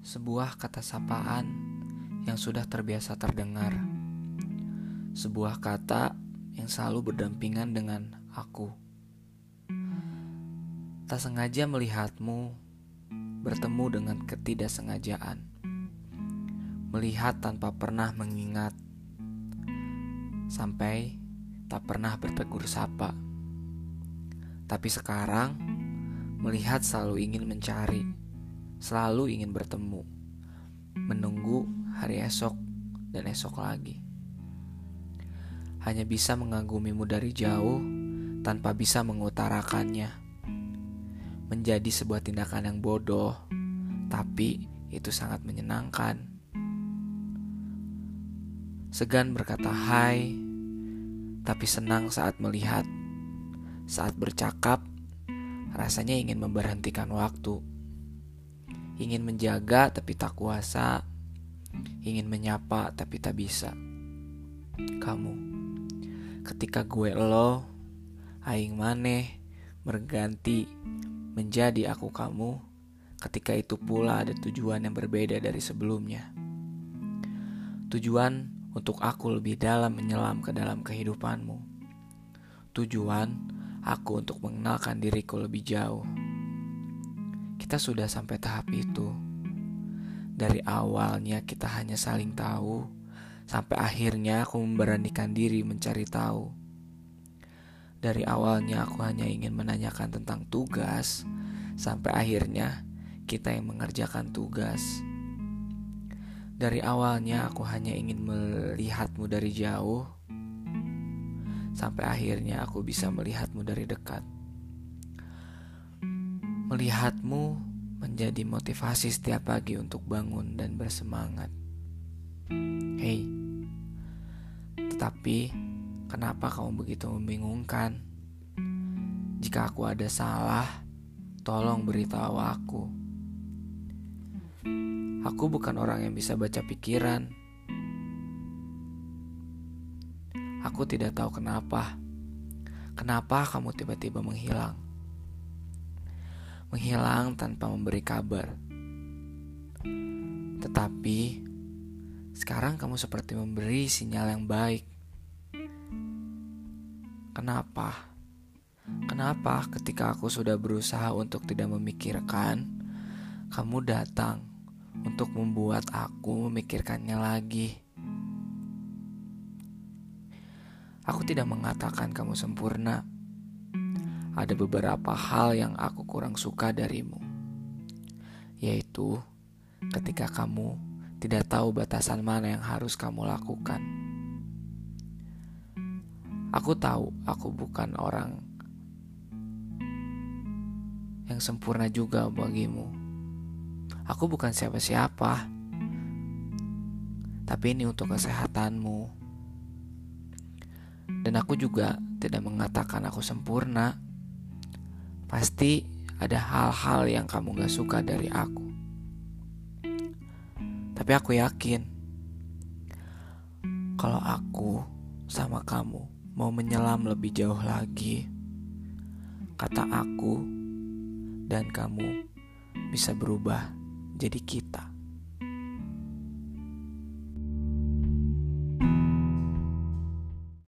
sebuah kata sapaan yang sudah terbiasa terdengar, sebuah kata yang selalu berdampingan dengan aku. Tak sengaja melihatmu bertemu dengan ketidaksengajaan, melihat tanpa pernah mengingat, sampai tak pernah bertegur sapa. Tapi sekarang melihat selalu ingin mencari selalu ingin bertemu, menunggu hari esok dan esok lagi. Hanya bisa mengagumimu dari jauh tanpa bisa mengutarakannya. Menjadi sebuah tindakan yang bodoh, tapi itu sangat menyenangkan. Segan berkata hai, tapi senang saat melihat, saat bercakap, rasanya ingin memberhentikan waktu ingin menjaga tapi tak kuasa, ingin menyapa tapi tak bisa. Kamu, ketika gue lo, aing maneh, berganti menjadi aku kamu, ketika itu pula ada tujuan yang berbeda dari sebelumnya. Tujuan untuk aku lebih dalam menyelam ke dalam kehidupanmu. Tujuan aku untuk mengenalkan diriku lebih jauh kita sudah sampai tahap itu. Dari awalnya kita hanya saling tahu, sampai akhirnya aku memberanikan diri mencari tahu. Dari awalnya aku hanya ingin menanyakan tentang tugas, sampai akhirnya kita yang mengerjakan tugas. Dari awalnya aku hanya ingin melihatmu dari jauh, sampai akhirnya aku bisa melihatmu dari dekat. Melihatmu menjadi motivasi setiap pagi untuk bangun dan bersemangat. Hei, tetapi kenapa kamu begitu membingungkan? Jika aku ada salah, tolong beritahu aku. Aku bukan orang yang bisa baca pikiran. Aku tidak tahu kenapa. Kenapa kamu tiba-tiba menghilang? menghilang tanpa memberi kabar. Tetapi sekarang kamu seperti memberi sinyal yang baik. Kenapa? Kenapa ketika aku sudah berusaha untuk tidak memikirkan, kamu datang untuk membuat aku memikirkannya lagi? Aku tidak mengatakan kamu sempurna ada beberapa hal yang aku kurang suka darimu, yaitu ketika kamu tidak tahu batasan mana yang harus kamu lakukan. Aku tahu aku bukan orang yang sempurna juga bagimu. Aku bukan siapa-siapa, tapi ini untuk kesehatanmu. Dan aku juga tidak mengatakan aku sempurna. Pasti ada hal-hal yang kamu gak suka dari aku. Tapi aku yakin kalau aku sama kamu mau menyelam lebih jauh lagi, kata aku dan kamu bisa berubah jadi kita.